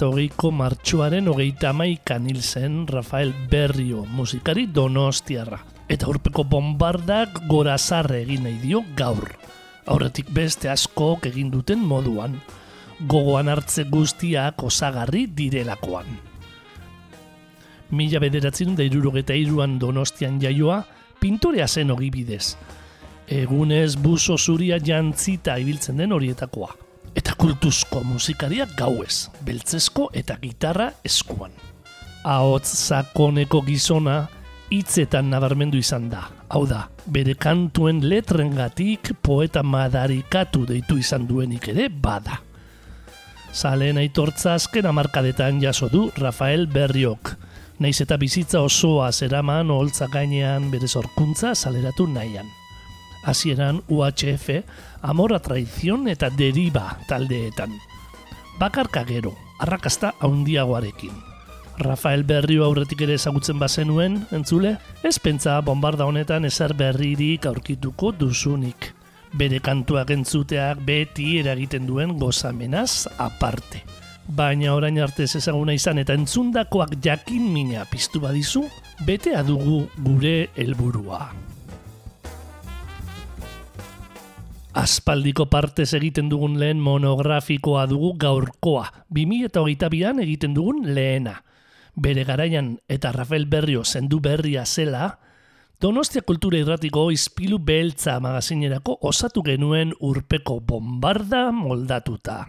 Bi mila eta hogeiko martxoaren hogeita amaikan hil zen Rafael Berrio, musikari donostiarra. Eta urpeko bombardak gorazarre egin nahi dio gaur. Aurretik beste askok egin duten moduan. Gogoan hartze guztiak osagarri direlakoan. Mila bederatzen da irurogeta iruan donostian jaioa, pintorea zen ogibidez. Egunez buso zuria jantzita ibiltzen den horietakoa eta kultuzko musikaria gauez, beltzesko eta gitarra eskuan. Ahots sakoneko gizona hitzetan nabarmendu izan da. Hau da, bere kantuen letrengatik poeta madarikatu deitu izan duenik ere bada. Zaleen aitortza azken amarkadetan jaso du Rafael Berriok. Naiz eta bizitza osoa zeraman oholtza gainean bere zorkuntza saleratu nahian hasieran UHF, Amora Traizion eta Deriba taldeetan. Bakarka gero, arrakasta haundiagoarekin. Rafael Berrio aurretik ere ezagutzen bazenuen, entzule, ez pentsa bombarda honetan ezer berririk aurkituko duzunik. Bere kantuak entzuteak beti eragiten duen gozamenaz aparte. Baina orain arte ez ezaguna izan eta entzundakoak jakin mina piztu badizu, betea dugu gure helburua. Aspaldiko partez egiten dugun lehen monografikoa dugu gaurkoa. 2008an egiten dugun lehena. Bere garaian eta Rafael Berrio zendu berria zela, Donostia Kultura Irratiko izpilu beltza magazinerako osatu genuen urpeko bombarda moldatuta.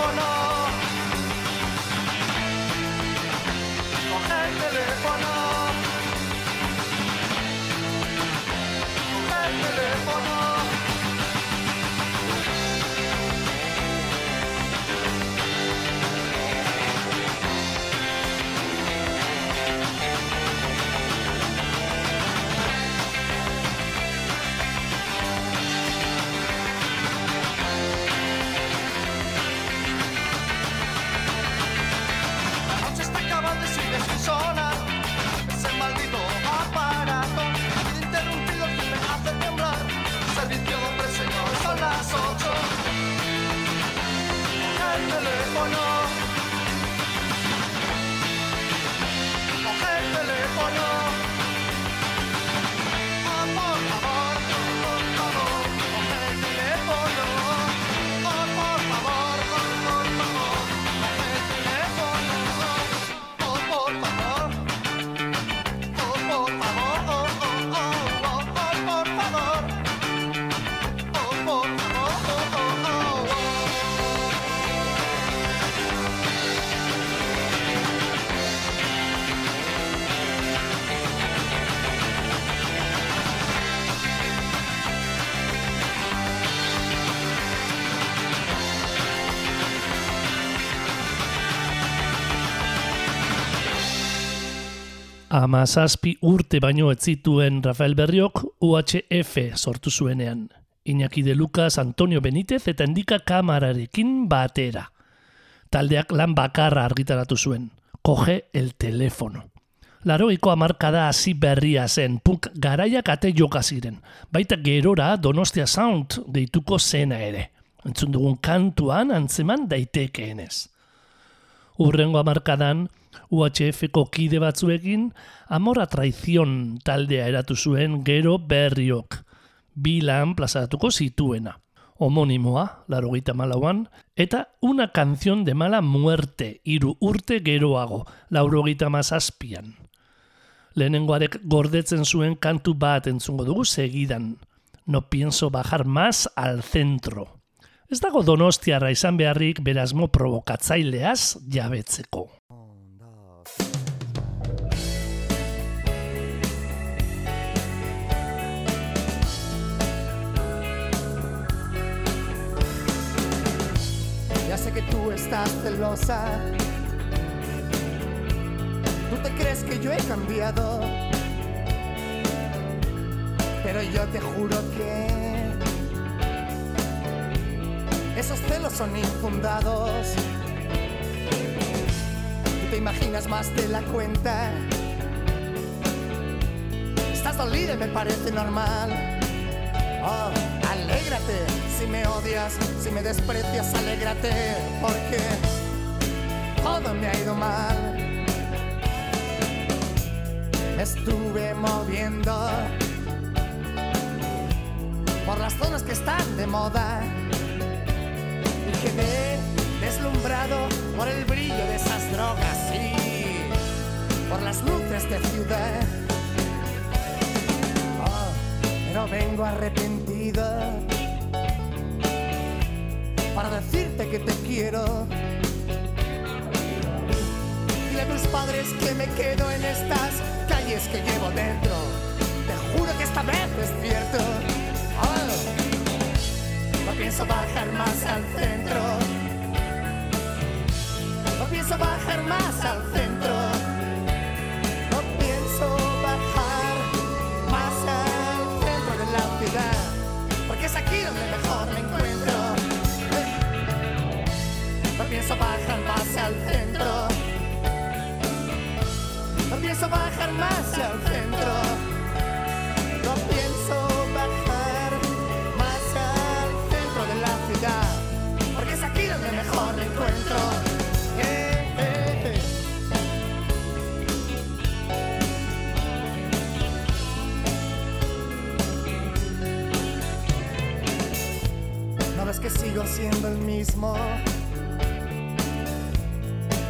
for. Amazazpi urte baino ez zituen Rafael Berriok UHF sortu zuenean. Iñaki de Lucas, Antonio Benítez eta Endika Kamararekin batera. taldeak lan bakarra argitaratu zuen. Coge el telefono. Laroiko amarkada hasi berria zen, punk garaiak ate joka ziren. Baita gerora Donostia Sound deituko zena ere. Entzun dugun kantuan antzeman daitekeenez. Urrengo amarkadan, UHF-ko kide batzuekin, Amora Traizion taldea eratu zuen gero berriok. Bi lan plazaratuko zituena. Homonimoa, larogeita malauan, eta una canción de mala muerte, iru urte geroago, laurogeita mazazpian. Lehenengoarek gordetzen zuen kantu bat entzungo dugu segidan. No pienso bajar más al centro. Ez dago donostiarra izan beharrik berazmo provokatzaileaz jabetzeko. Ya sé que tú estás celosa. Tú te crees que yo he cambiado. Pero yo te juro que esos celos son infundados. Tú te imaginas más de la cuenta. Estás dolida y me parece normal. Oh, alégrate si me odias, si me desprecias, alégrate porque todo me ha ido mal. Estuve moviendo por las zonas que están de moda y quedé deslumbrado por el brillo de esas drogas y por las luces de ciudad. Pero vengo arrepentido para decirte que te quiero. Dile a tus padres que me quedo en estas calles que llevo dentro. Te juro que esta vez es cierto. Oh, no pienso bajar más al centro. No pienso bajar más al centro. Bajar más al centro. No pienso bajar más al centro de la ciudad. Porque es aquí donde mejor me encuentro. ¿No ves que sigo siendo el mismo?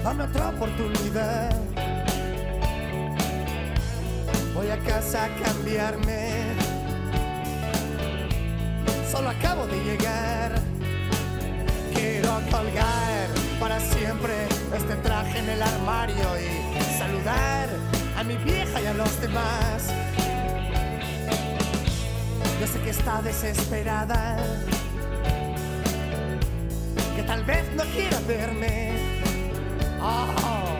Dame otra oportunidad. A casa a cambiarme. Solo acabo de llegar. Quiero colgar para siempre este traje en el armario y saludar a mi vieja y a los demás. Yo sé que está desesperada, que tal vez no quiera verme. Oh,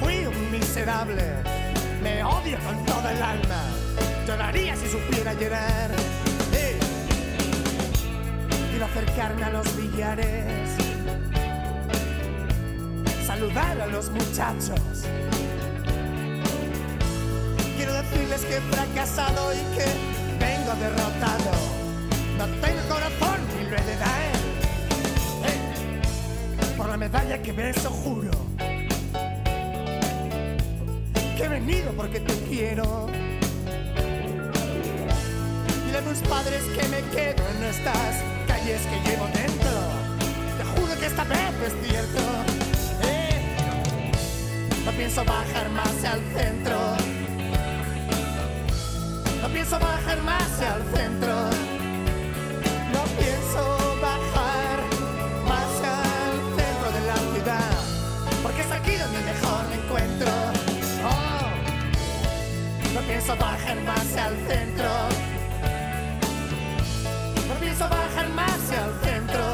fui un miserable, me odio con toda el alma. Lloraría si supiera llorar. Eh, Quiero acercarme a los billares, saludar a los muchachos. Quiero decirles que he fracasado y que vengo derrotado. No tengo corazón ni lo he de dar. Eh, por la medalla que beso juro venido porque te quiero. Dile a tus padres que me quedo en estas calles que llevo dentro. Te juro que esta vez es cierto. Eh, no pienso bajar más al centro. No pienso bajar más al centro. Pienso bajar más al centro. No pienso bajar más al centro.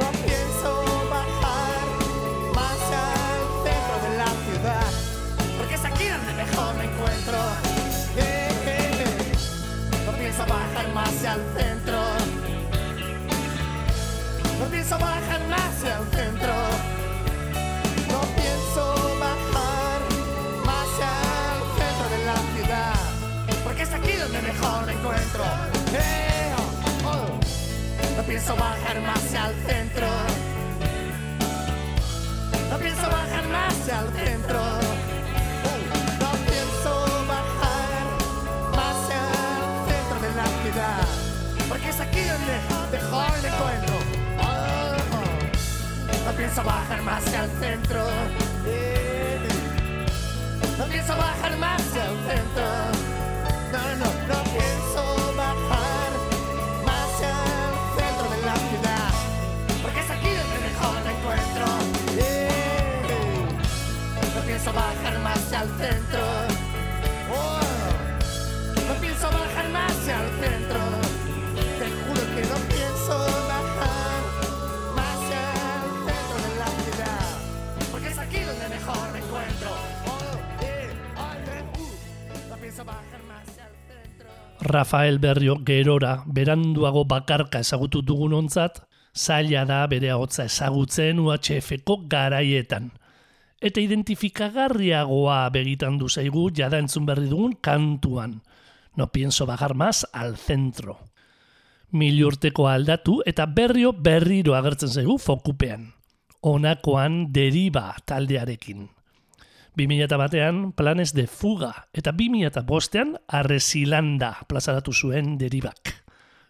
No pienso bajar más al centro de la ciudad. Porque es aquí donde mejor me encuentro. No pienso bajar más al centro. No pienso bajar más el centro. Aquí donde mejor me encuentro. Eh, oh, oh. No pienso bajar más al centro. No pienso bajar más al centro. No pienso bajar más al centro de la ciudad. Porque es aquí donde mejor me encuentro. Oh, oh. No pienso bajar más al centro. Eh. No pienso bajar más al centro. Rafael Berrio gerora beranduago bakarka ezagutu dugunontzat, zaila da bere hotza ezagutzen UHF-ko garaietan. Eta identifikagarriagoa begitan du zaigu jada entzun berri dugun kantuan. No pienso bajar más al centro. Mil urteko aldatu eta berrio berriro agertzen zaigu fokupean. Honakoan deriba taldearekin. 2000 batean Planes de Fuga eta 2000 bostean Arresilanda plazaratu zuen deribak.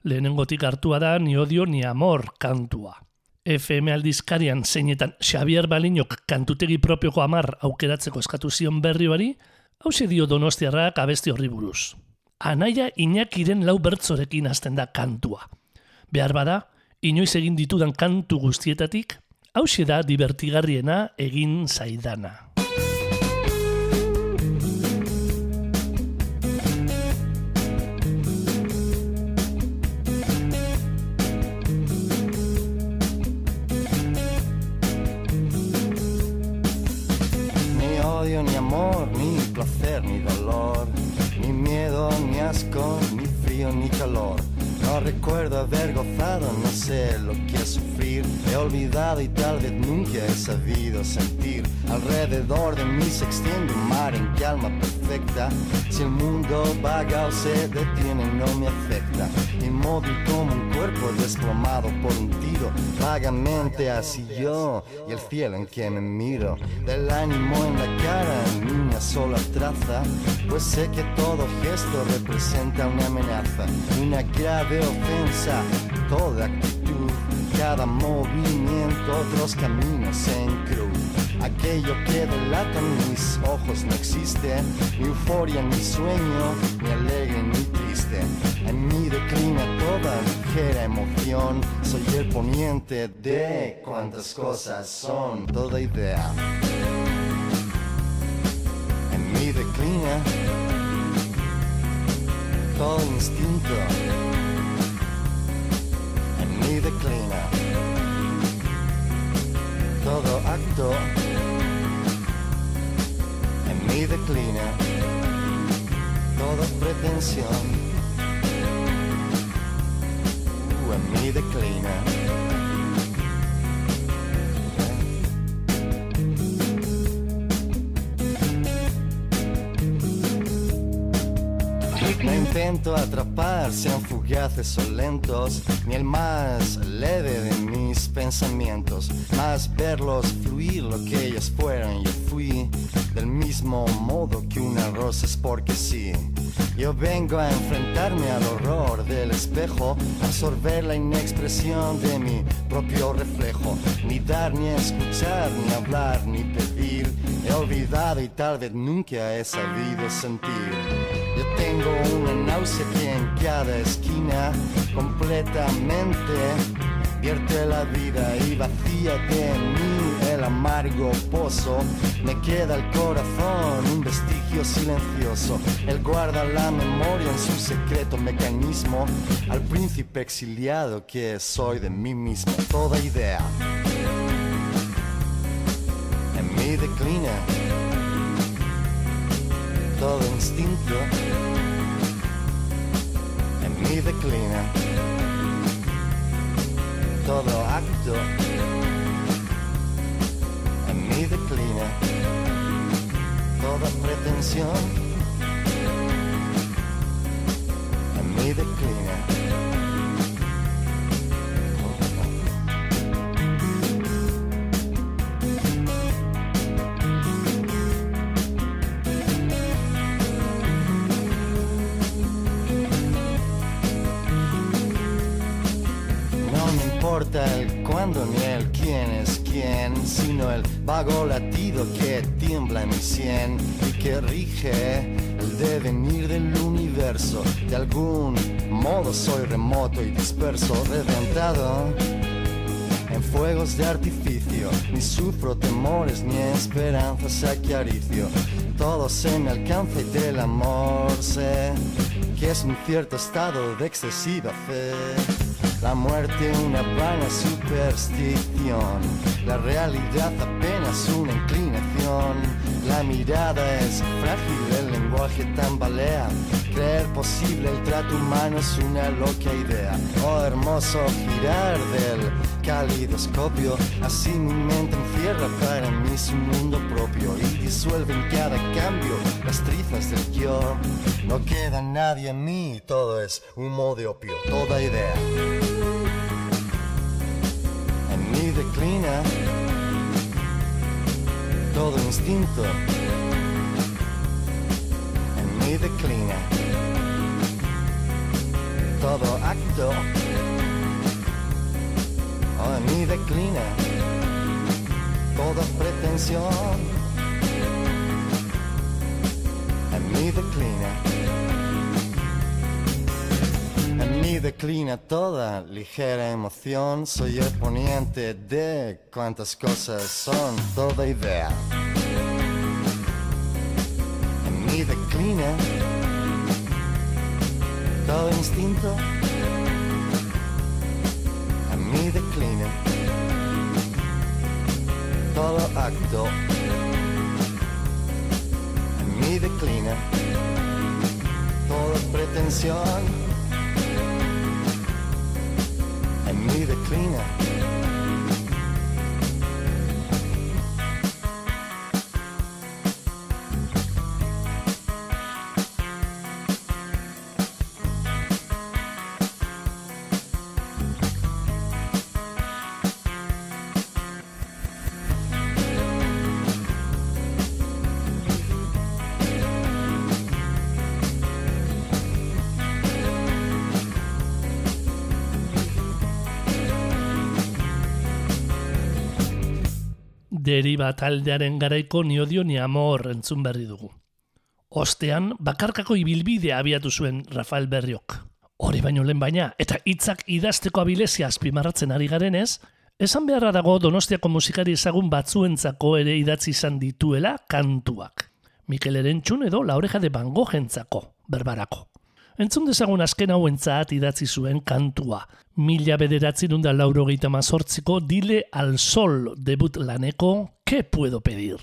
Lehenengotik hartua da Ni odio ni amor kantua. FM aldizkarian zeinetan Xavier Balinok kantutegi propioko amar aukeratzeko eskatu zion berrioari, hause dio donostiarrak abesti horri buruz. Anaia Iñakiren lau bertzorekin hasten da kantua. Behar bada, inoiz egin ditudan kantu guztietatik, hause da divertigarriena egin zaidana. Odio, ni amor, ni placer, ni dolor, ni miedo, ni asco, ni frío, ni calor. No recuerdo haber gozado, no sé lo que es sufrir. He olvidado y tal vez nunca he sabido sentir. Alrededor de mí se extiende un mar en calma perfecta. Si el mundo vaga o se detiene, no me afecta. Inmóvil como un cuerpo desplomado por un tiro. Vagamente así yo y el cielo en que me miro. Del ánimo en la cara, ni una sola traza. Pues sé que todo gesto representa una amenaza. Una grave ofensa, toda actitud. Cada movimiento, otros caminos en cruz. Aquello que delatan mis ojos no existe, ni euforia, ni sueño, ni alegre, ni triste. En mí declina toda ligera emoción, soy el poniente de cuantas cosas son, toda idea. En mí declina todo instinto. Mí declina. Todo acto en mí declina. Toda pretensión uh, en mí declina intento atrapar, sean fugaces o lentos, ni el más leve de mis pensamientos, más verlos fluir lo que ellos fueron, yo fui del mismo modo que una rosa es porque sí. Yo vengo a enfrentarme al horror del espejo, absorber la inexpresión de mi propio reflejo, ni dar, ni escuchar, ni hablar, ni pedir. He olvidado y tal vez nunca he sabido sentir. Yo tengo una náusea en cada esquina completamente vierte la vida y vacía de mí el amargo pozo. Me queda el corazón, un vestigio silencioso. Él guarda la memoria en su secreto mecanismo. Al príncipe exiliado que soy de mí mismo, toda idea. En mí declina todo instinto. Declina todo acto en mí declina toda pretensión en mí declina. Importa el cuándo ni el quién es quién, sino el vago latido que tiembla en mi sien y que rige el devenir del universo. De algún modo soy remoto y disperso, reventado en fuegos de artificio. Ni sufro temores ni esperanzas acaricio. Todo se me alcanza y del amor sé que es un cierto estado de excesiva fe. La muerte una vana superstición, la realidad apenas una inclinación. La mirada es frágil, el lenguaje tambalea. Creer posible el trato humano es una loca idea. Oh, hermoso girar del calidoscopio. Así mi mente encierra para mí su mundo propio y disuelve en cada cambio las trizas del yo. No queda nadie en mí, todo es humo de opio, toda idea. En mí declina todo instinto. En mí declina todo acto. En mí declina toda pretensión. En mí declina. En mí declina toda ligera emoción. Soy el poniente de cuantas cosas son, toda idea. En mí declina todo instinto. En mí declina todo acto. En mí declina toda pretensión. En mí declina. Deriba taldearen garaiko ni odio ni amor entzun berri dugu. Ostean, bakarkako ibilbidea abiatu zuen Rafael Berriok. Hori baino lehen baina, eta hitzak idazteko abilezia azpimarratzen ari garenez, esan beharra dago donostiako musikari ezagun batzuentzako ere idatzi izan dituela kantuak. Mikel Erentxun edo laureja de bango jentzako, berbarako. Entzun dezagun azken hauentzat idatzi zuen kantua. Mila bederatzi nunda lauro mazortziko Dile al Sol debut laneko ¿Qué puedo pedir?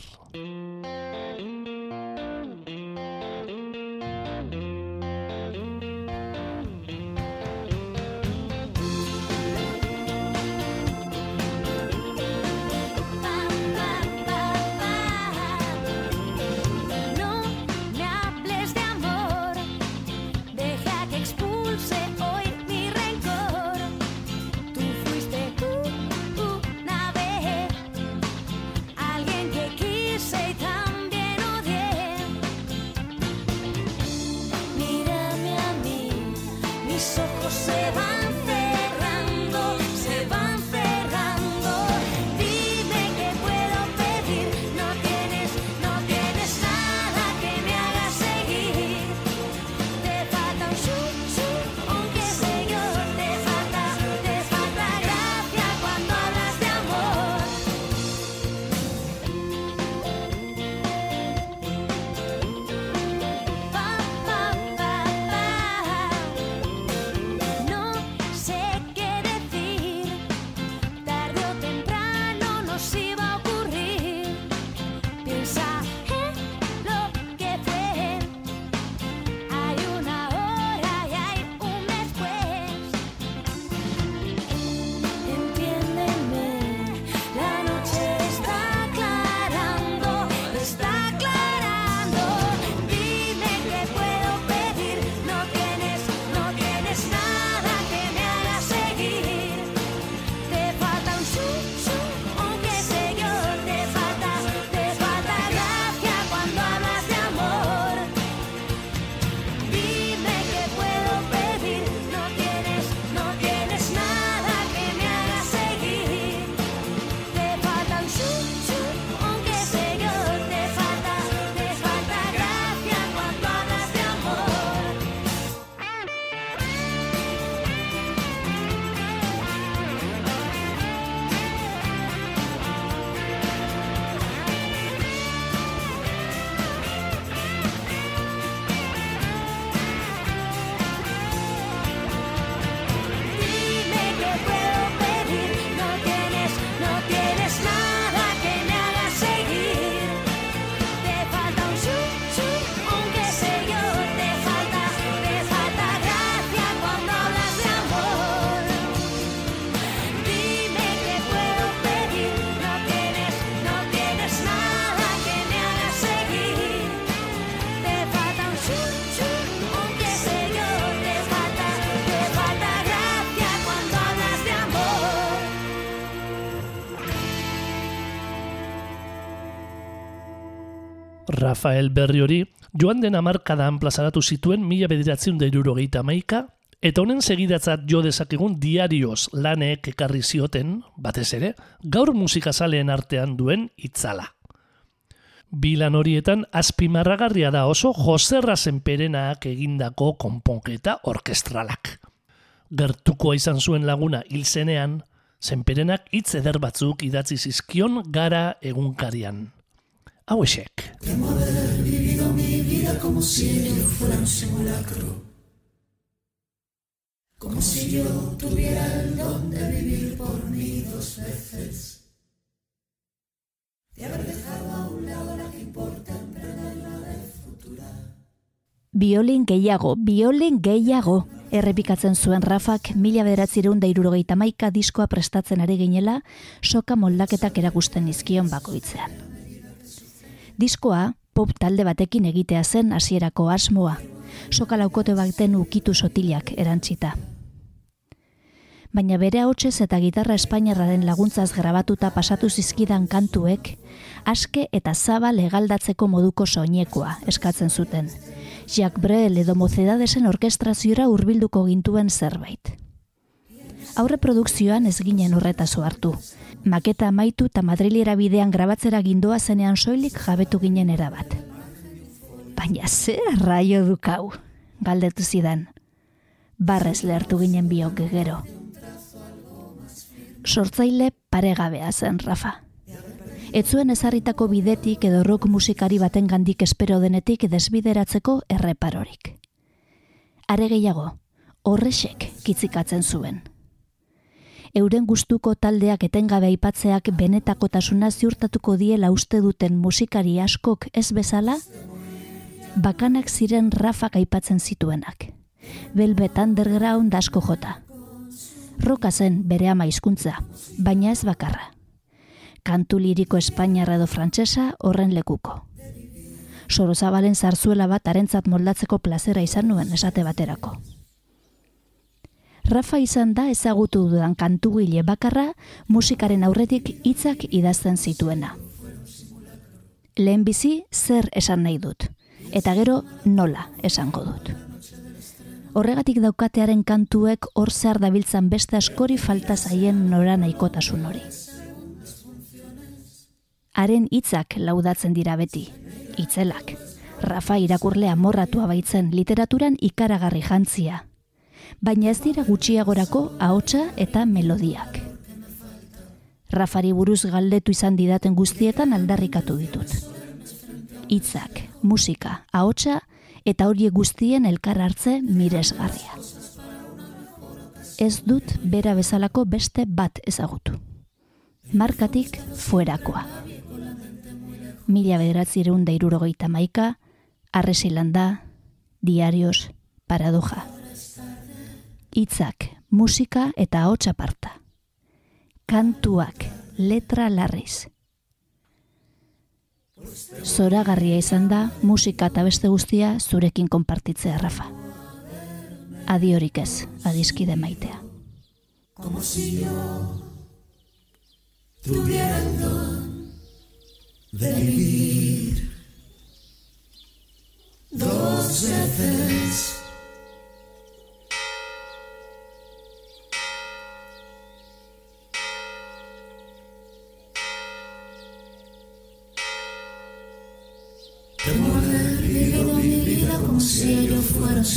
Rafael Berri hori joan den amarkadan plazaratu zituen mila bederatzen da irurogeita maika, eta honen segidatzat jo dezakegun diarioz lanek ekarri zioten, batez ere, gaur musikazaleen artean duen itzala. Bilan horietan azpimarragarria da oso Joserra Zenperenak egindako konponketa orkestralak. Gertukoa izan zuen laguna hil zenean, Zenperenak hitz eder batzuk idatzi zizkion gara egunkarian hauexek. Temo haber vivido mi vida como si yo fuera un simulacro. Como si yo tuviera el don de vivir por mí dos veces. De haber dejado a un lado la que importa en la del futura. Biolin gehiago, biolin gehiago errepikatzen zuen Rafak mila bederatzireun da irurogeita maika diskoa prestatzen ari ginela, soka moldaketak eragusten izkion bakoitzean. Diskoa, pop talde batekin egitea zen hasierako asmoa, soka laukote baten ukitu sotilak erantzita. Baina bere hotsez eta gitarra espainiarraren laguntzaz grabatuta pasatu zizkidan kantuek, aske eta zaba legaldatzeko moduko soinekoa eskatzen zuten. Jacques Brel edo Mocedadesen orkestraziora hurbilduko gintuen zerbait. Aurre produkzioan ez ginen horretaz hartu. Maketa amaitu eta Madrilera bidean grabatzera gindoa zenean soilik jabetu ginen erabat. Baina zer arraio dukau, galdetu zidan. Barrez lehartu ginen biok gero. Sortzaile paregabea zen, Rafa. Ez zuen ezarritako bidetik edo rock musikari baten gandik espero denetik desbideratzeko erreparorik. Are gehiago, horrexek kitzikatzen zuen. Euren gustuko taldeak etengabe aipatzeak benetakotasuna ziurtatuko diela uste duten musikari askok ez bezala, bakanak ziren rafak aipatzen zituenak. Velvet Underground asko jota. Roka zen bere ama hizkuntza, baina ez bakarra. Kantu liriko espainiarra edo frantsesa horren lekuko. Sorozabalen zarzuela bat arentzat moldatzeko plazera izan nuen esate baterako. Rafa izan da ezagutu dudan kantugile bakarra musikaren aurretik hitzak idazten zituena. Lehenbizi zer esan nahi dut, eta gero nola esango dut. Horregatik daukatearen kantuek hor zehar dabiltzan beste askori falta zaien nora nahikotasun hori. Haren hitzak laudatzen dira beti, hitzelak. Rafa irakurle amorratua baitzen literaturan ikaragarri jantzia. Baina ez dira gutxiagorako ahotsa eta melodiak. Rafari buruz galdetu izan didaten guztietan aldarrikatu ditut. Hitzak, musika, ahotsa eta horiek guztien elkar hartze miresgarria. Ez dut bera bezalako beste bat ezagutu. Markatik fuerakoa. Mila bederatzireun da irurogeita maika, arresilanda, diarios, paradoja. Hitzak, musika eta ahotsa parta. Kantuak, letra larriz. Zoragarria izan da musika eta beste guztia zurekin konpartitzea, Rafa. Adiorik ez, adiskide maitea.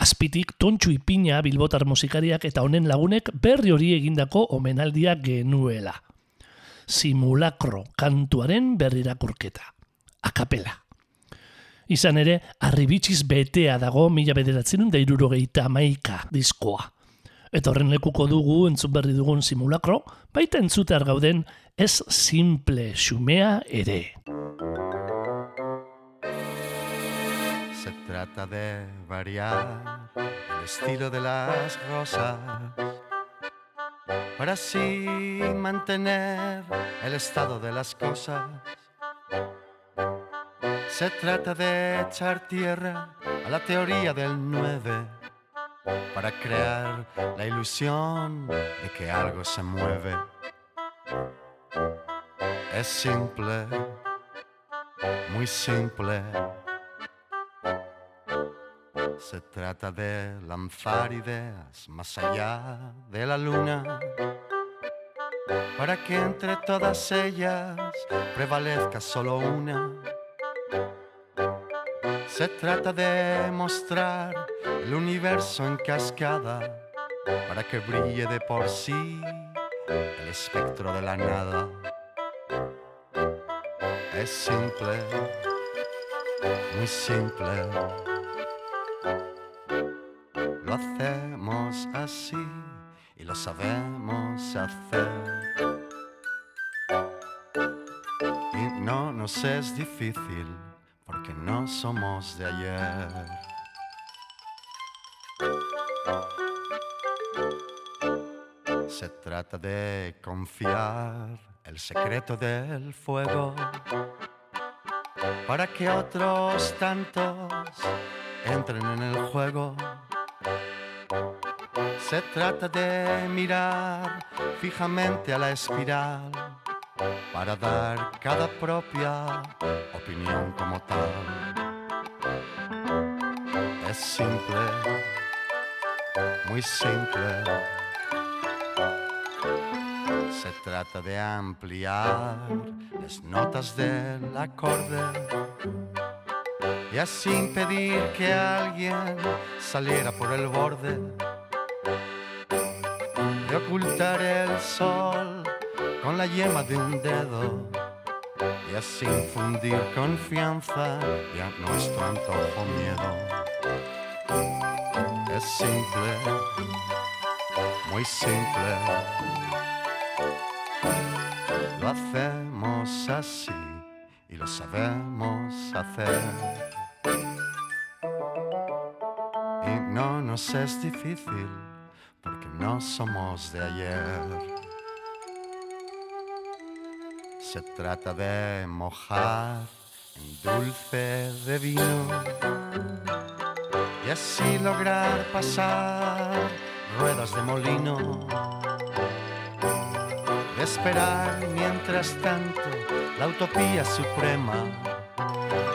Azpitik tontxu ipina bilbotar musikariak eta honen lagunek berri hori egindako omenaldia genuela. Simulakro kantuaren berrirakurketa. Akapela. Izan ere, arribitsiz betea dago mila bederatzen da irurogeita amaika diskoa. Eta horren lekuko dugu entzun berri dugun simulakro, baita entzutear gauden ez simple xumea ere. Se trata de variar el estilo de las rosas, para así mantener el estado de las cosas. Se trata de echar tierra a la teoría del 9 para crear la ilusión de que algo se mueve. Es simple, muy simple. Se trata de lanzar ideas más allá de la luna para que entre todas ellas prevalezca solo una. Se trata de mostrar el universo en cascada para que brille de por sí el espectro de la nada. Es simple, muy simple. Lo hacemos así y lo sabemos hacer. Y no nos es difícil porque no somos de ayer. Se trata de confiar el secreto del fuego para que otros tantos entren en el juego. Se trata de mirar fijamente a la espiral para dar cada propia opinión como tal. Es simple, muy simple. Se trata de ampliar las notas del acorde y así impedir que alguien saliera por el borde, de ocultar el sol con la yema de un dedo y así infundir confianza y a nuestro antojo miedo. Es simple, muy simple. Lo hacemos así y lo sabemos hacer. Y no nos es difícil no somos de ayer. Se trata de mojar en dulce de vino y así lograr pasar ruedas de molino. De esperar mientras tanto la utopía suprema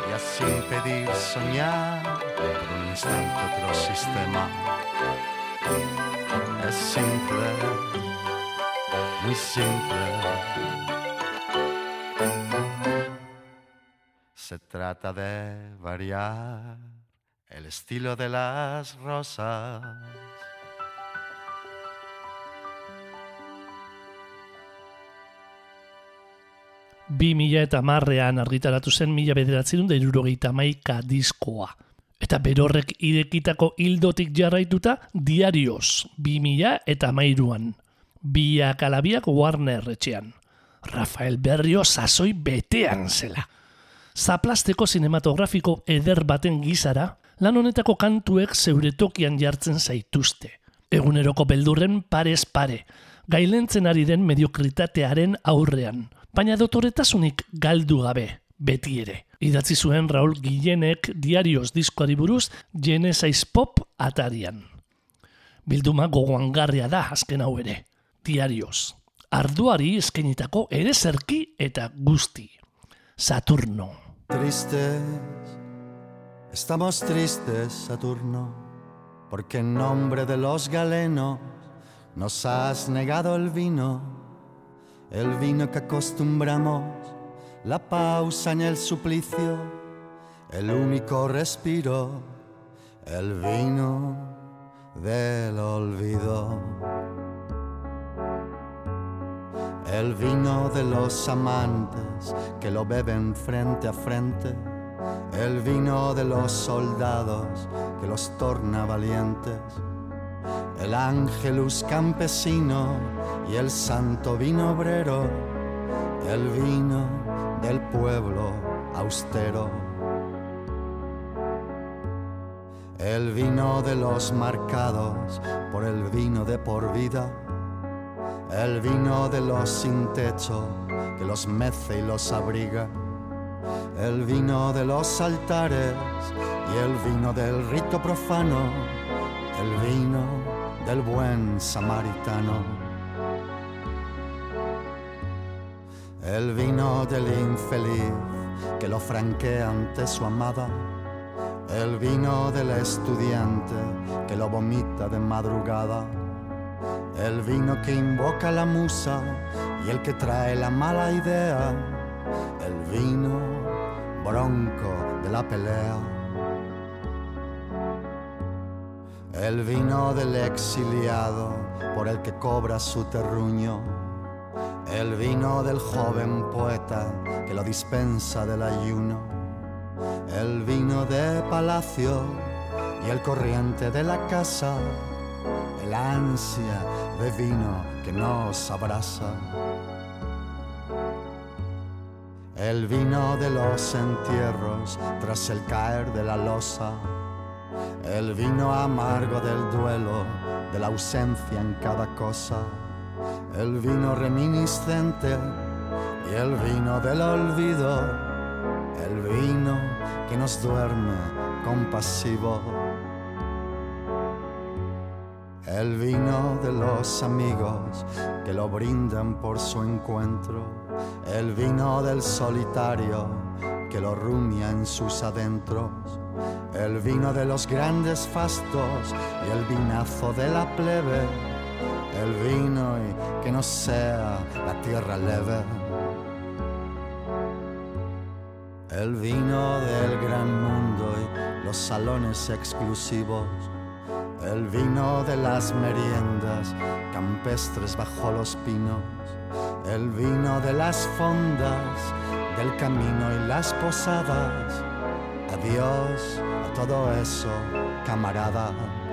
y así impedir soñar por un instante otro sistema. Es simple, muy simple. Se trata de variar el estilo de las rosas. Bi mila eta marrean argitaratu zen mila bederatzerun da irurogeita maika diskoa. Eta berorrek irekitako hildotik jarraituta diarioz, bi mila eta mairuan. Biak alabiak Warner etxean. Rafael Berrio sasoi betean zela. Zaplasteko sinematografiko eder baten gizara, lan honetako kantuek zeure tokian jartzen zaituzte. Eguneroko beldurren parez pare, gailentzen ari den mediokritatearen aurrean, baina dotoretasunik galdu gabe, beti ere. Idatzi zuen Raul Guillenek diarioz diskoari buruz Genesis Pop atarian. Bilduma gogoangarria da azken hau ere, diarioz. Arduari eskenitako ere zerki eta guzti. Saturno. Tristes, estamos tristes, Saturno, porque en nombre de los galenos nos has negado el vino, el vino que acostumbramos, la pausa en el suplicio, el único respiro, el vino del olvido. El vino de los amantes que lo beben frente a frente. El vino de los soldados que los torna valientes. El ángelus campesino y el santo vino obrero. El vino del pueblo austero. El vino de los marcados por el vino de por vida. El vino de los sin techo que los mece y los abriga. El vino de los altares y el vino del rito profano. El vino del buen samaritano. El vino del infeliz que lo franquea ante su amada. El vino del estudiante que lo vomita de madrugada. El vino que invoca la musa y el que trae la mala idea. El vino bronco de la pelea. El vino del exiliado por el que cobra su terruño. El vino del joven poeta que lo dispensa del ayuno. El vino de palacio y el corriente de la casa. El ansia de vino que nos abraza. El vino de los entierros tras el caer de la losa. El vino amargo del duelo, de la ausencia en cada cosa. El vino reminiscente y el vino del olvido. El vino que nos duerme compasivo. El vino de los amigos que lo brindan por su encuentro. El vino del solitario que lo rumia en sus adentros. El vino de los grandes fastos y el vinazo de la plebe. El vino y que no sea la tierra leve. El vino del gran mundo y los salones exclusivos. El vino de las meriendas campestres bajo los pinos. El vino de las fondas, del camino y las posadas. Adiós a todo eso, camaradas.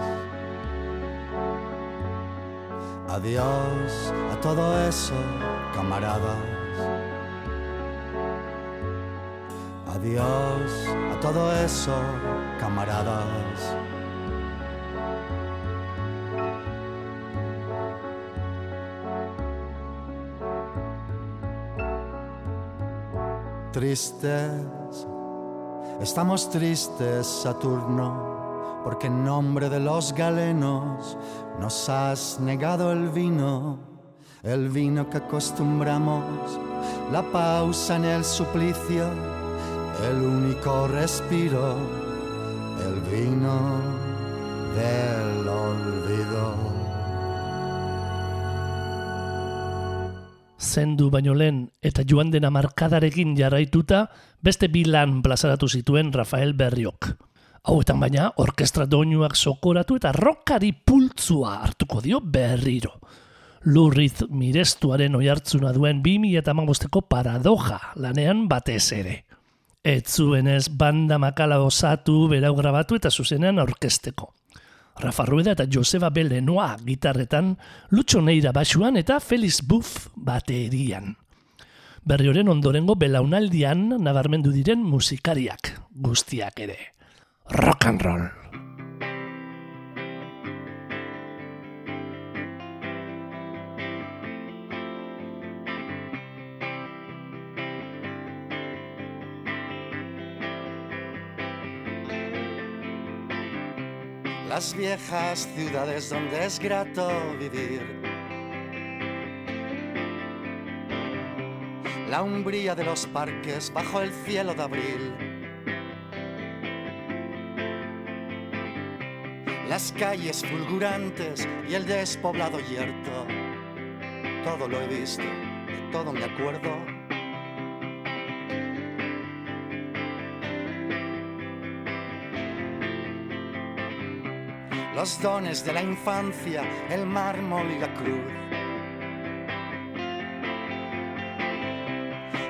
Adiós a todo eso, camaradas. Adiós a todo eso, camaradas. Tristes, estamos tristes, Saturno, porque en nombre de los galenos nos has negado el vino, el vino que acostumbramos, la pausa en el suplicio, el único respiro, el vino del olvido. zendu baino lehen eta joan dena markadarekin jarraituta, beste bi lan plazaratu zituen Rafael Berriok. Hauetan baina, orkestra doinuak sokoratu eta rockari pultzua hartuko dio berriro. Lurriz mirestuaren oihartzuna duen 2008ko paradoja lanean batez ere. Ez zuenez banda makala osatu, berau grabatu eta zuzenean orkesteko. Rafa Rueda eta Joseba Belenoa gitarretan, Lucho Neira basuan eta Felix Buff baterian. Berrioren ondorengo belaunaldian nabarmendu diren musikariak guztiak ere. Rock and roll. las viejas ciudades donde es grato vivir. La umbría de los parques bajo el cielo de abril. Las calles fulgurantes y el despoblado yerto. Todo lo he visto, de todo me acuerdo. los dones de la infancia, el mármol y la cruz.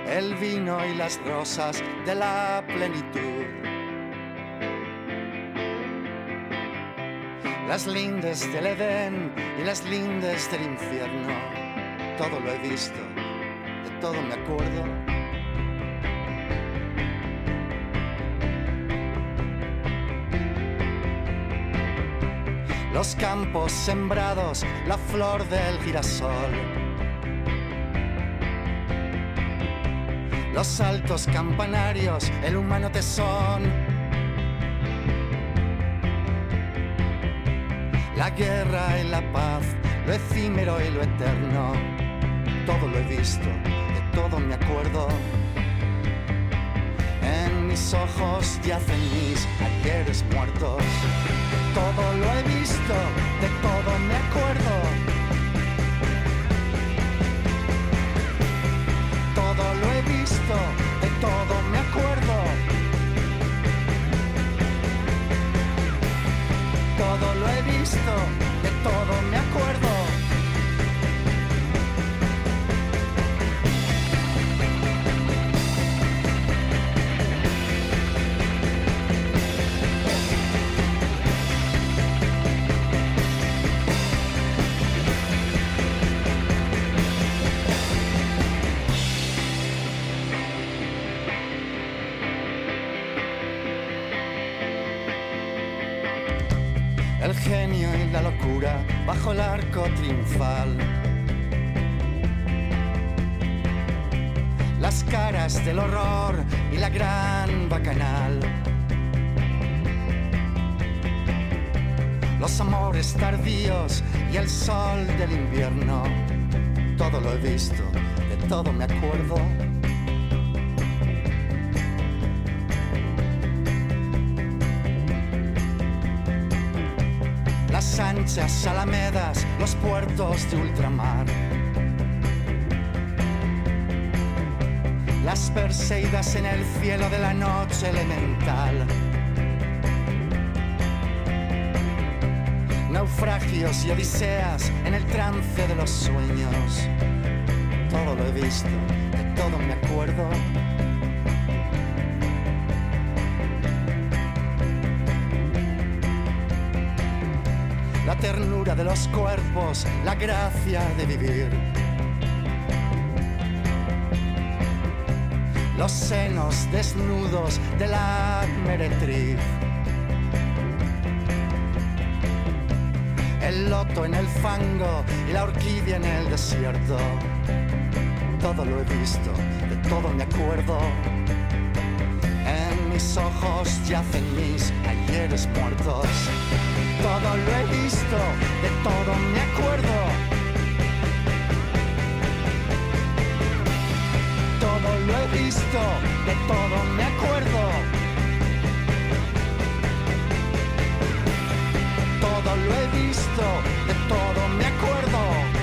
El vino y las rosas de la plenitud. Las lindes del Edén y las lindes del infierno. Todo lo he visto, de todo me acuerdo. los campos sembrados, la flor del girasol. Los altos campanarios, el humano tesón. La guerra y la paz, lo efímero y lo eterno. Todo lo he visto, de todo me acuerdo. En mis ojos yacen mis ayeres muertos. Todo lo he visto, de todo me acuerdo. Todo lo he visto, de todo me acuerdo. De todo me acuerdo. El arco triunfal. Las caras del horror y la gran bacanal. Los amores tardíos y el sol del invierno. Todo lo he visto, de todo me acuerdo. Las anchas alamedas, los puertos de ultramar. Las perseidas en el cielo de la noche elemental. Naufragios y odiseas en el trance de los sueños. Todo lo he visto, de todo me acuerdo. Ternura de los cuerpos, la gracia de vivir. Los senos desnudos de la meretriz. El loto en el fango y la orquídea en el desierto. Todo lo he visto, de todo me acuerdo. En mis ojos yacen mis ayeres muertos todo lo he visto, de todo me acuerdo. Todo lo he visto, de todo me acuerdo. Todo lo he visto, de todo me acuerdo.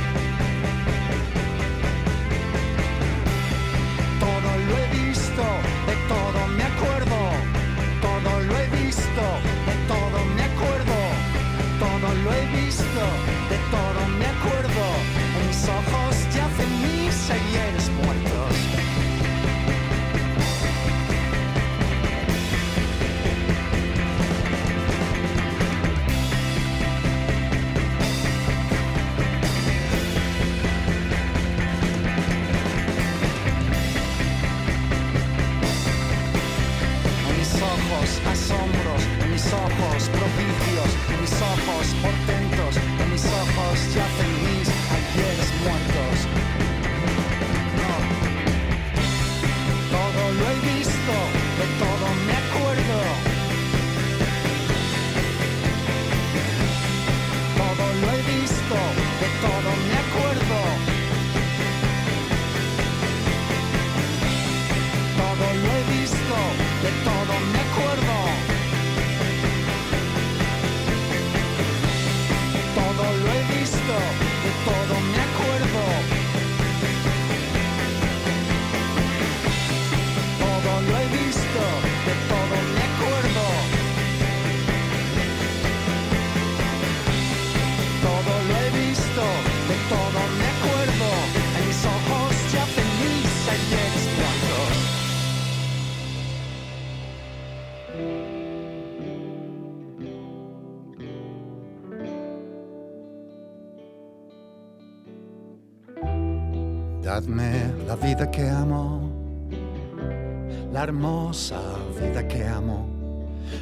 La hermosa vida que amo.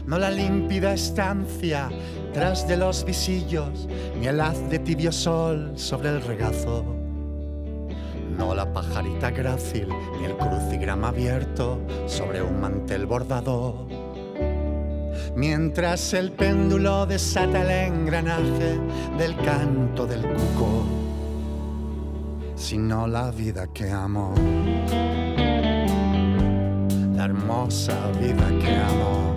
no la límpida estancia tras de los visillos, ni el haz de tibio sol sobre el regazo. No la pajarita grácil, ni el crucigrama abierto sobre un mantel bordado. Mientras el péndulo desata el engranaje del canto del cuco, sino la vida que amo, la hermosa vida que amo.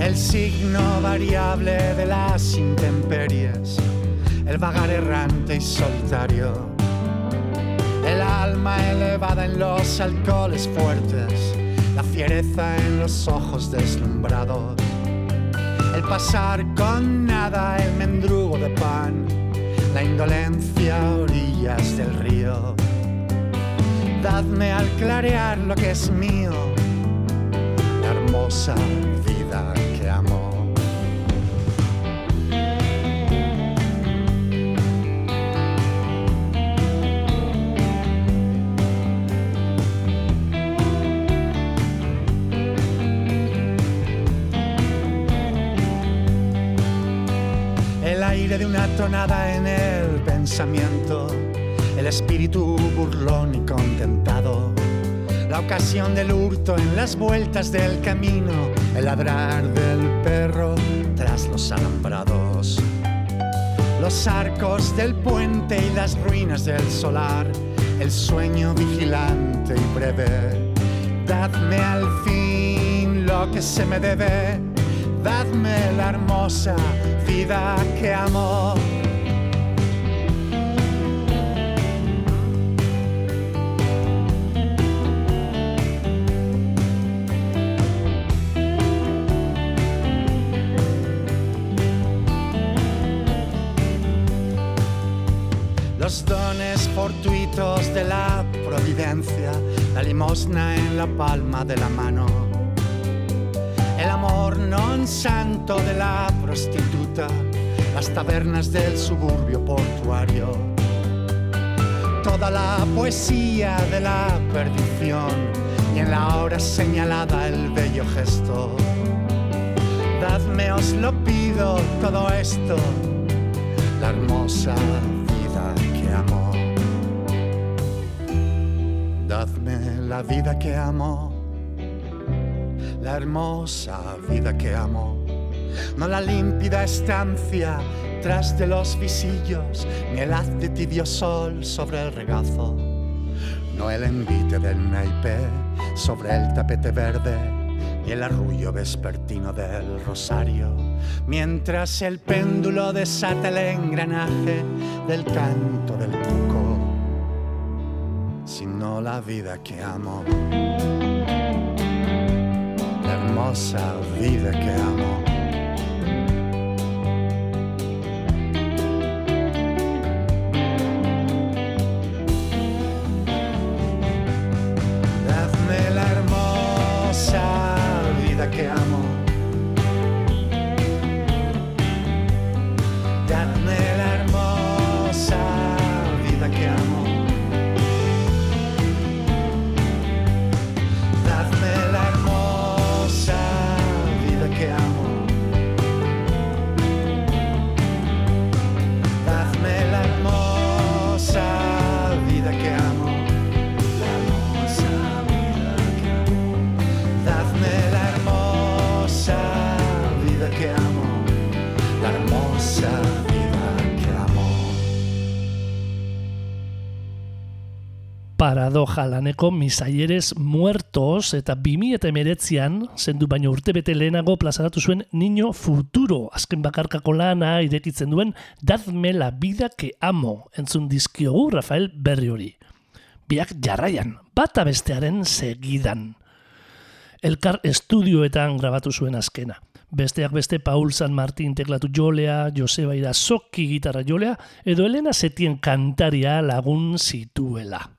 El signo variable de las intemperies, el vagar errante y solitario, el alma elevada en los alcoholes fuertes, la fiereza en los ojos deslumbrados, el pasar con nada, el mendrugo de pan, la indolencia a orillas del río. Dadme al clarear lo que es mío, la hermosa tonada en el pensamiento, el espíritu burlón y contentado, la ocasión del hurto en las vueltas del camino, el ladrar del perro tras los alambrados, los arcos del puente y las ruinas del solar, el sueño vigilante y breve. Dadme al fin lo que se me debe, dadme la hermosa vida que amo. De la providencia, la limosna en la palma de la mano, el amor non santo de la prostituta, las tabernas del suburbio portuario, toda la poesía de la perdición y en la hora señalada el bello gesto. Dadme, os lo pido, todo esto, la hermosa la vida que amo, la hermosa vida que amo. No la límpida estancia tras de los visillos, ni el haz de tibio sol sobre el regazo. No el envite del naipe sobre el tapete verde, ni el arrullo vespertino del rosario, mientras el péndulo desata el engranaje del canto del cuco, sino la vida que amo, la hermosa vida que amo. Paradoja laneko misaieres muertos eta 2019an, zendu baino urtebete lehenago plazaratu zuen Niño Futuro, azken bakarkako lana irekitzen duen Dadme la vida que amo, entzun dizkiogu Rafael Berri hori. Biak jarraian, bata bestearen segidan. Elkar estudioetan grabatu zuen azkena. Besteak beste Paul San Martin teklatu jolea, Joseba Irazoki gitarra jolea, edo Elena Setien kantaria lagun zituela.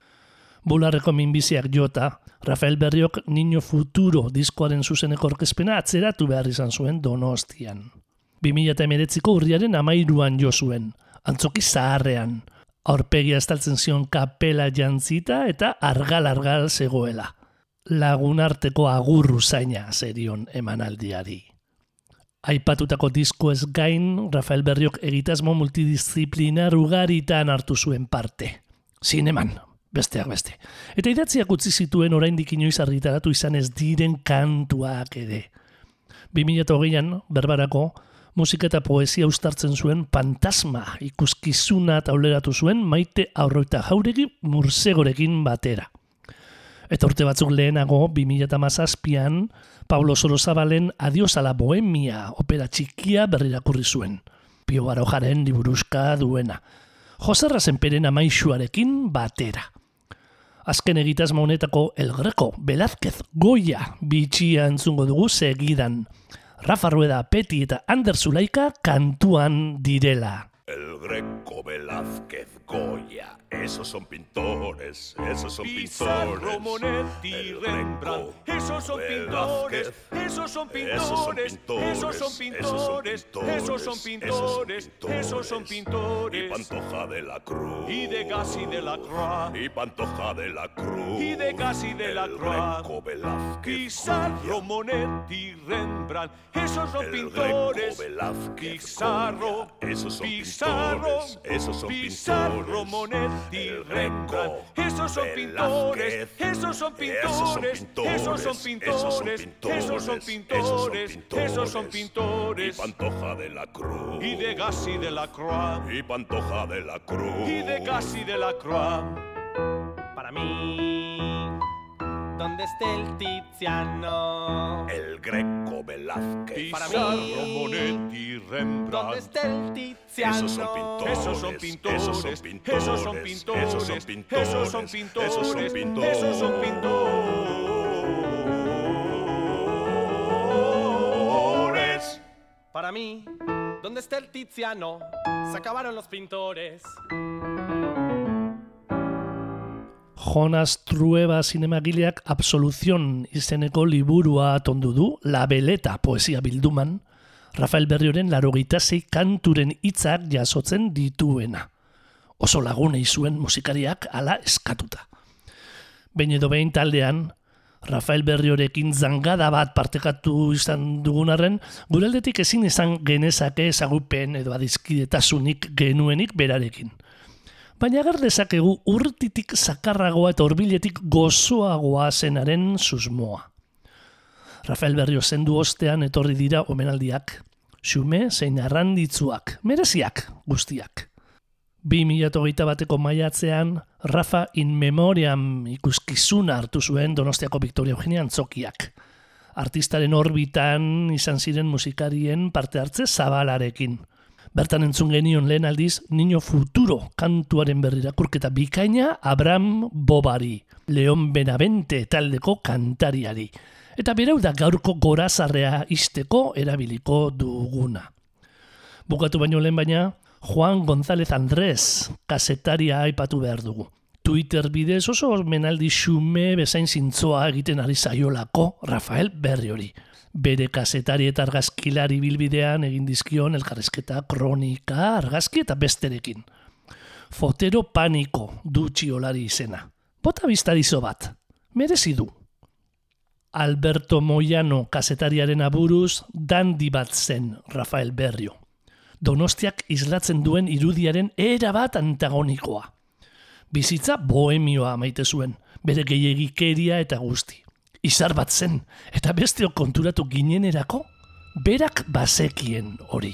Bularreko minbiziak jota, Rafael Berriok Niño Futuro diskoaren zuzeneko orkezpena atzeratu behar izan zuen donostian. 2008ko urriaren amairuan jo zuen. antzoki zaharrean. Aurpegia estaltzen zion kapela jantzita eta argal-argal zegoela. Lagun arteko agurru zaina zerion emanaldiari. Aipatutako disko ez gain, Rafael Berriok egitasmo multidisziplinar ugaritan hartu zuen parte. Zineman, besteak beste. Eta idatziak utzi zituen oraindik inoiz argitaratu izan ez diren kantuak ere. 2008an, berbarako, musika eta poesia ustartzen zuen fantasma ikuskizuna tauleratu zuen maite aurroita jauregi mursegorekin batera. Eta urte batzuk lehenago, 2008an, Pablo Sorozabalen Adios a la Bohemia opera txikia berrirakurri zuen. Pio Barojaren liburuzka duena. Joserra zenperen amaixuarekin batera. Azken egitasmo honetako El Greco, Velázquez, Goya, bitxia entzungo dugu segidan. Rafa Rueda, Peti eta Ander Zulaika kantuan direla. El Greco, Velázquez, Goya, esos son pintores, esos son Pizarro, pintores. Monetti, Rembrandt, esos son pintores, esos son esos son pintores, esos son pintores, esos son pintores, esos son Y pintores. Pantoja de la Cruz. Y de Gassi de la Croix, Y Pantoja de la Cruz. y de Gassi de la Croix. Velázquez, Pizarro. Monetti, Rembrandt, esos son pintores. Pizarro. Esos son Pizarro, pintores, esos son pintores. Monetti, El Rembrandt, Greco, esos son pintores, esos son esos son pintores, esos son pintores, esos son pintores, esos son Y pintores. Pantoja de la Cruz. Y de Gassi de la Croix, Y Pantoja de la Cruz. y de Gassi de la Croix. Para mí, ¿dónde está el Tiziano? El Greco Velázquez. Para Pizarro, mí. Monetti, ¿Dónde Rembrandt. está el Tiziano? Esos son pintores. Esos son pintores, Esos son pintores. esos son pintores, Esos son pintores. esos son pintores, Esos son pintores. esos son pintores. Para mí, ¿dónde está el Tiziano? Se acabaron los pintores. Jonas Trueba zinemagileak Absoluzion izeneko liburua atondu du, La Beleta poesia bilduman, Rafael Berrioren larogeita zei kanturen hitzak jasotzen dituena. Oso lagunei zuen musikariak ala eskatuta. Behin edo behin taldean, Rafael Berriorekin zangada bat partekatu izan dugunarren, gure aldetik ezin izan genezake ezagupen edo adizkidetasunik genuenik berarekin baina agar dezakegu urtitik zakarragoa eta horbiletik gozoagoa zenaren susmoa. Rafael Berrio zendu ostean etorri dira omenaldiak, xume zein arranditzuak, mereziak guztiak. 2008 bateko maiatzean, Rafa in memoriam ikuskizuna hartu zuen Donostiako Victoria Eugenia Antzokiak. Artistaren orbitan izan ziren musikarien parte hartze zabalarekin. Bertan entzun genion lehen aldiz Niño Futuro kantuaren berrirakurketa bikaina Abraham Bobari, Leon Benavente taldeko kantariari. Eta berau da gaurko gorazarrea isteko erabiliko duguna. Bukatu baino lehen baina, Juan González Andrés, kasetaria aipatu behar dugu. Twitter bidez oso menaldi xume bezain zintzoa egiten ari zaiolako Rafael Berriori. Bere kasetari eta argazkilari bilbidean egin dizkion elkarrizketa kronika, argazki eta besterekin. Fotero paniko du txiolari izena. Bota biztarizo bat. Merezi du. Alberto Moyano kasetariaren aburuz dandi bat zen Rafael Berrio. Donostiak islatzen duen irudiaren era bat antagonikoa. Bizitza bohemioa maite zuen, bere gehiagikeria eta guzti. Izar bat zen, eta besteok konturatu ginenerako, berak bazekien hori.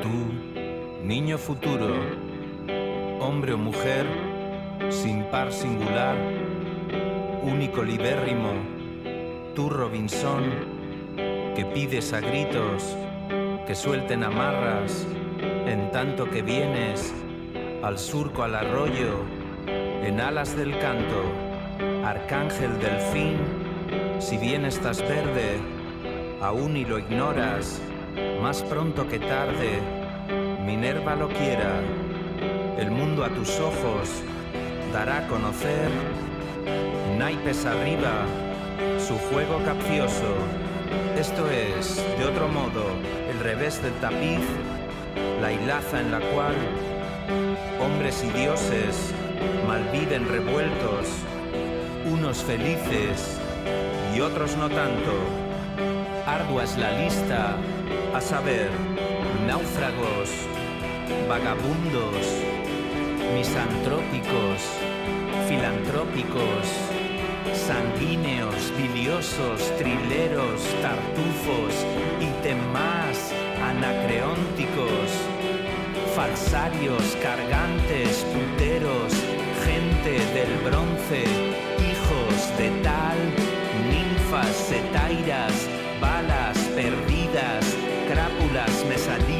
Tú, niño futuro, hombre o mujer, sin par singular, único libérrimo, tú Robinson, que pides a gritos que suelten amarras, en tanto que vienes al surco al arroyo, en alas del canto, arcángel delfín, si bien estás verde, aún y lo ignoras, más pronto que tarde, Minerva lo quiera, el mundo a tus ojos dará a conocer, naipes arriba, su juego capcioso. Esto es, de otro modo, el revés del tapiz, la hilaza en la cual hombres y dioses malviven revueltos, unos felices y otros no tanto. Ardua es la lista, a saber, náufragos, vagabundos, misantrópicos, filantrópicos, sanguíneos, biliosos, trileros, tartufos y demás anacreónticos, falsarios, cargantes, puteros, gente del bronce, hijos de tal, ninfas, setairas, balas perdidas, crápulas mesalinas,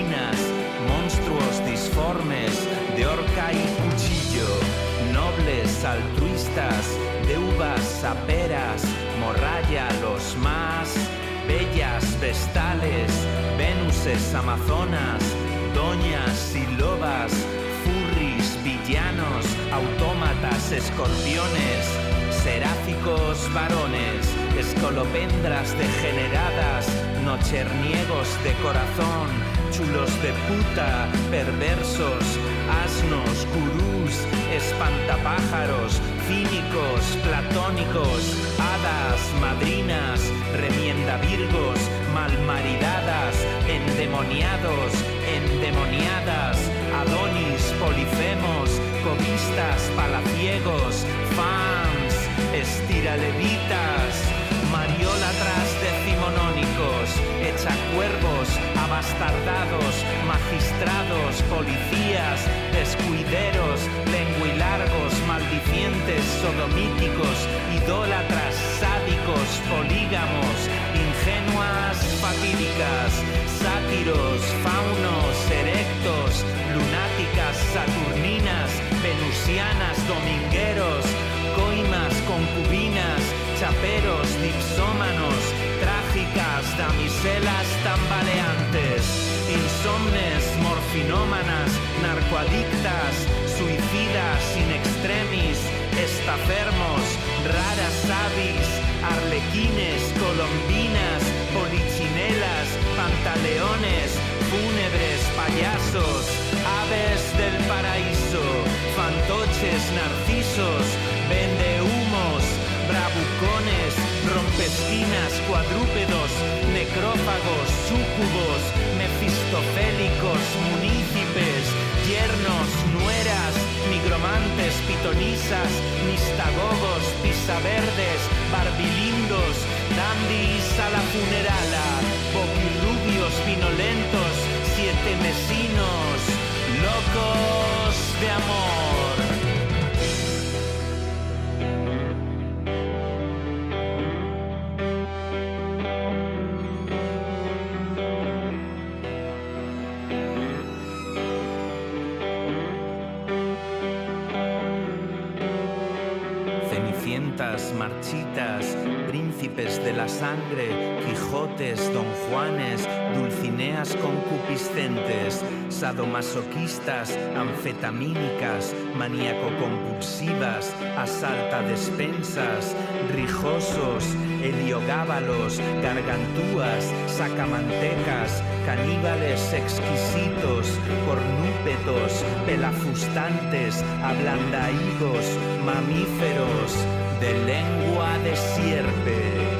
altruistas, de uvas saperas, morralla los más, bellas vestales, venuses amazonas, doñas y lobas, furris, villanos, autómatas, escorpiones, seráficos varones, escolopendras degeneradas, nocherniegos de corazón, chulos de puta, perversos, asnos, gurús, espantapájaros, cínicos, platónicos, hadas, madrinas, remienda virgos, malmaridadas, endemoniados, endemoniadas, adonis, polifemos, cobistas, palaciegos, fans, estiralevitas, mariólatras decimonónicos, echacuervos, abastardados, magistrados, policías, descuideros, lenguilargos, maldicientes, sodomíticos, idólatras, sádicos, polígamos, ingenuas, fatídicas, sátiros, faunos, erectos, lunáticas, saturninas, venusianas, domingueros, coimas, concubinas, chaperos, dipsómanos, damiselas tambaleantes, insomnes, morfinómanas, narcoadictas, suicidas in extremis, estafermos, raras avis, arlequines, colombinas, polichinelas, pantaleones, fúnebres, payasos, aves del paraíso, fantoches, narcisos, vendehumos, bravucones, rompesquinas, cuadrúpedos, necrófagos, súcubos, mefistofélicos, munícipes, yernos, nueras, migromantes, pitonisas, mistagogos, pisaverdes, barbilindos, dandis a la funerala, boquirrubios, vinolentos, siete mesinos, locos de amor. Sangre, Quijotes, Don Juanes, Dulcineas concupiscentes, sadomasoquistas, anfetamínicas, maníaco-compulsivas, asalta despensas, rijosos, heliogábalos, gargantúas, sacamantecas, caníbales exquisitos, cornúpedos, pelafustantes, ablandaídos, mamíferos, de lengua de sierpe.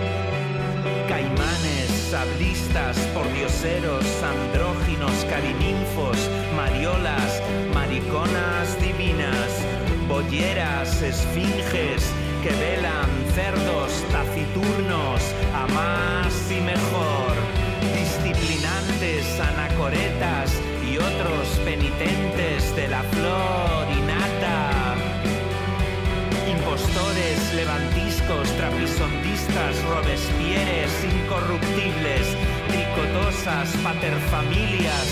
Caimanes, sablistas, pordioseros, andróginos, carininfos, mariolas, mariconas divinas, bolleras, esfinges, que velan, cerdos, taciturnos, a más y mejor, disciplinantes, anacoretas y otros penitentes de la flor robespieres, incorruptibles, tricotosas, paterfamilias,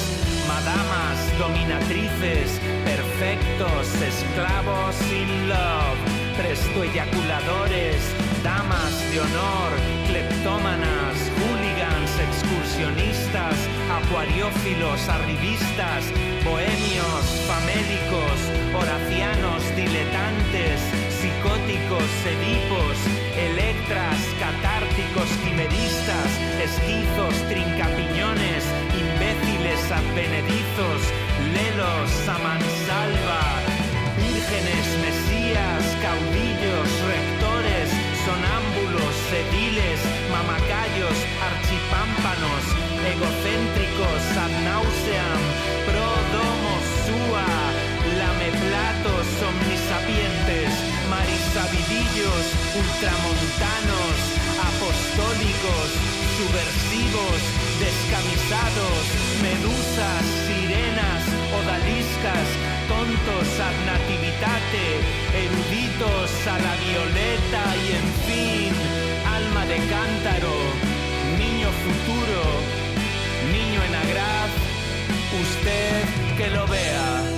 madamas, dominatrices, perfectos, esclavos in love, presto eyaculadores, damas de honor, cleptómanas, hooligans, excursionistas, acuariófilos, arribistas, bohemios, famélicos, horacianos, diletantes, psicóticos, sedipos, electras, catárticos, quimeristas, esquizos, trincapiñones, imbéciles, advenedizos, lelos, a mansalva, vírgenes, mesías, caudillos, rectores, sonámbulos, sediles, mamacayos, archipámpanos, egocéntricos, ad nauseam, pro domo sua, lameplatos, omnisapientes, marisabidillos, ultramontanos, apostólicos, subversivos, descamisados, medusas, sirenas, odaliscas, tontos ad nativitate, eruditos a la violeta y en fin, alma de cántaro, niño futuro, niño en agraz, usted que lo vea.